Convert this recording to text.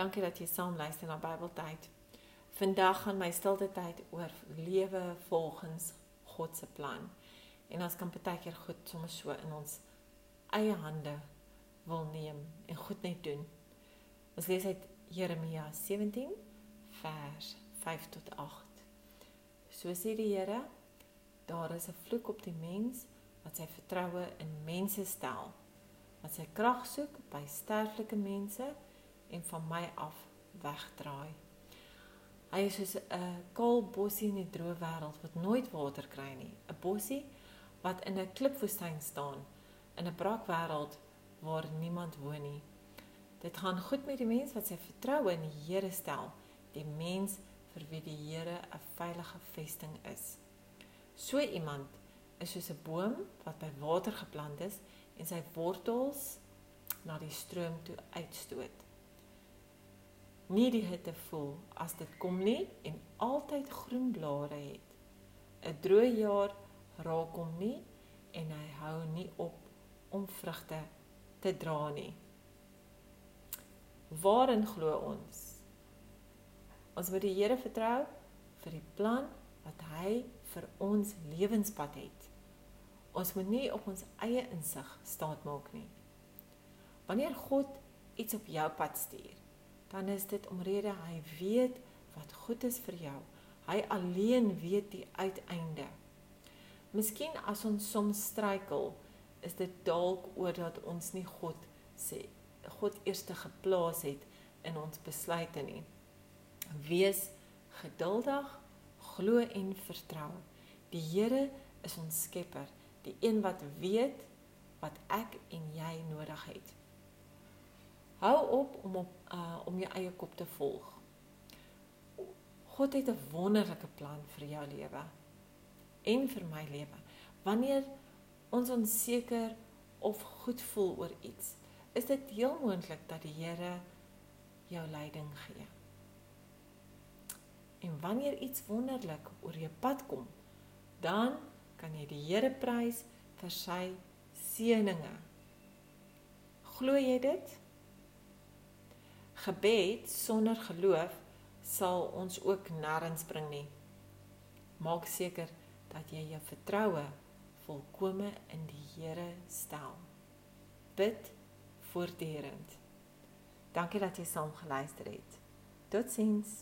Dankie dat jy saam luister na Bybeltyd. Vandag gaan my stilte tyd oor lewe volgens God se plan. En ons kan baie keer goed sommer so in ons eie hande wil neem en goed net doen. Ons lees uit Jeremia 17 vers 5 tot 8. So sê die Here, daar is 'n vloek op die mens wat sy vertroue in mense stel, wat sy krag soek by sterflike mense en van my af wegdraai. Hy is soos 'n kaal bossie in die droë wêreld wat nooit water kry nie, 'n bossie wat in 'n klipwoestyn staan, in 'n brakwêreld waar niemand woon nie. Dit gaan goed met die mens wat sy vertroue in die Here stel, die mens vir wie die Here 'n veilige vesting is. So iemand is soos 'n boom wat by water geplant is en sy wortels na die stroom toe uitstoot nie die hitte voel as dit kom nie en altyd groen blare het. 'n Droë jaar raak hom nie en hy hou nie op om vrugte te dra nie. Waarin glo ons? Ons moet die Here vertrou vir die plan wat hy vir ons lewenspad het. Ons moet nie op ons eie insig staat maak nie. Wanneer God iets op jou pad stuur, dan is dit omrede hy weet wat goed is vir jou. Hy alleen weet die uiteinde. Miskien as ons soms struikel, is dit dalk oor dat ons nie God sê God eerste geplaas het in ons besluite nie. Wees geduldig, glo en vertrou. Die Here is ons skepper, die een wat weet wat ek en jy nodig het. Hou op om op uh om jou eie kop te volg. God het 'n wonderlike plan vir jou lewe en vir my lewe. Wanneer ons onseker of goed voel oor iets, is dit heel moontlik dat die Here jou leiding gee. En wanneer iets wonderlik oor jou pad kom, dan kan jy die Here prys vir sy seëninge. Glo jy dit? Gebed sonder geloof sal ons ook nêrens bring nie. Maak seker dat jy jou vertroue volkome in die Here stel. Bid voortdurend. Dankie dat jy saam geluister het. Totsiens.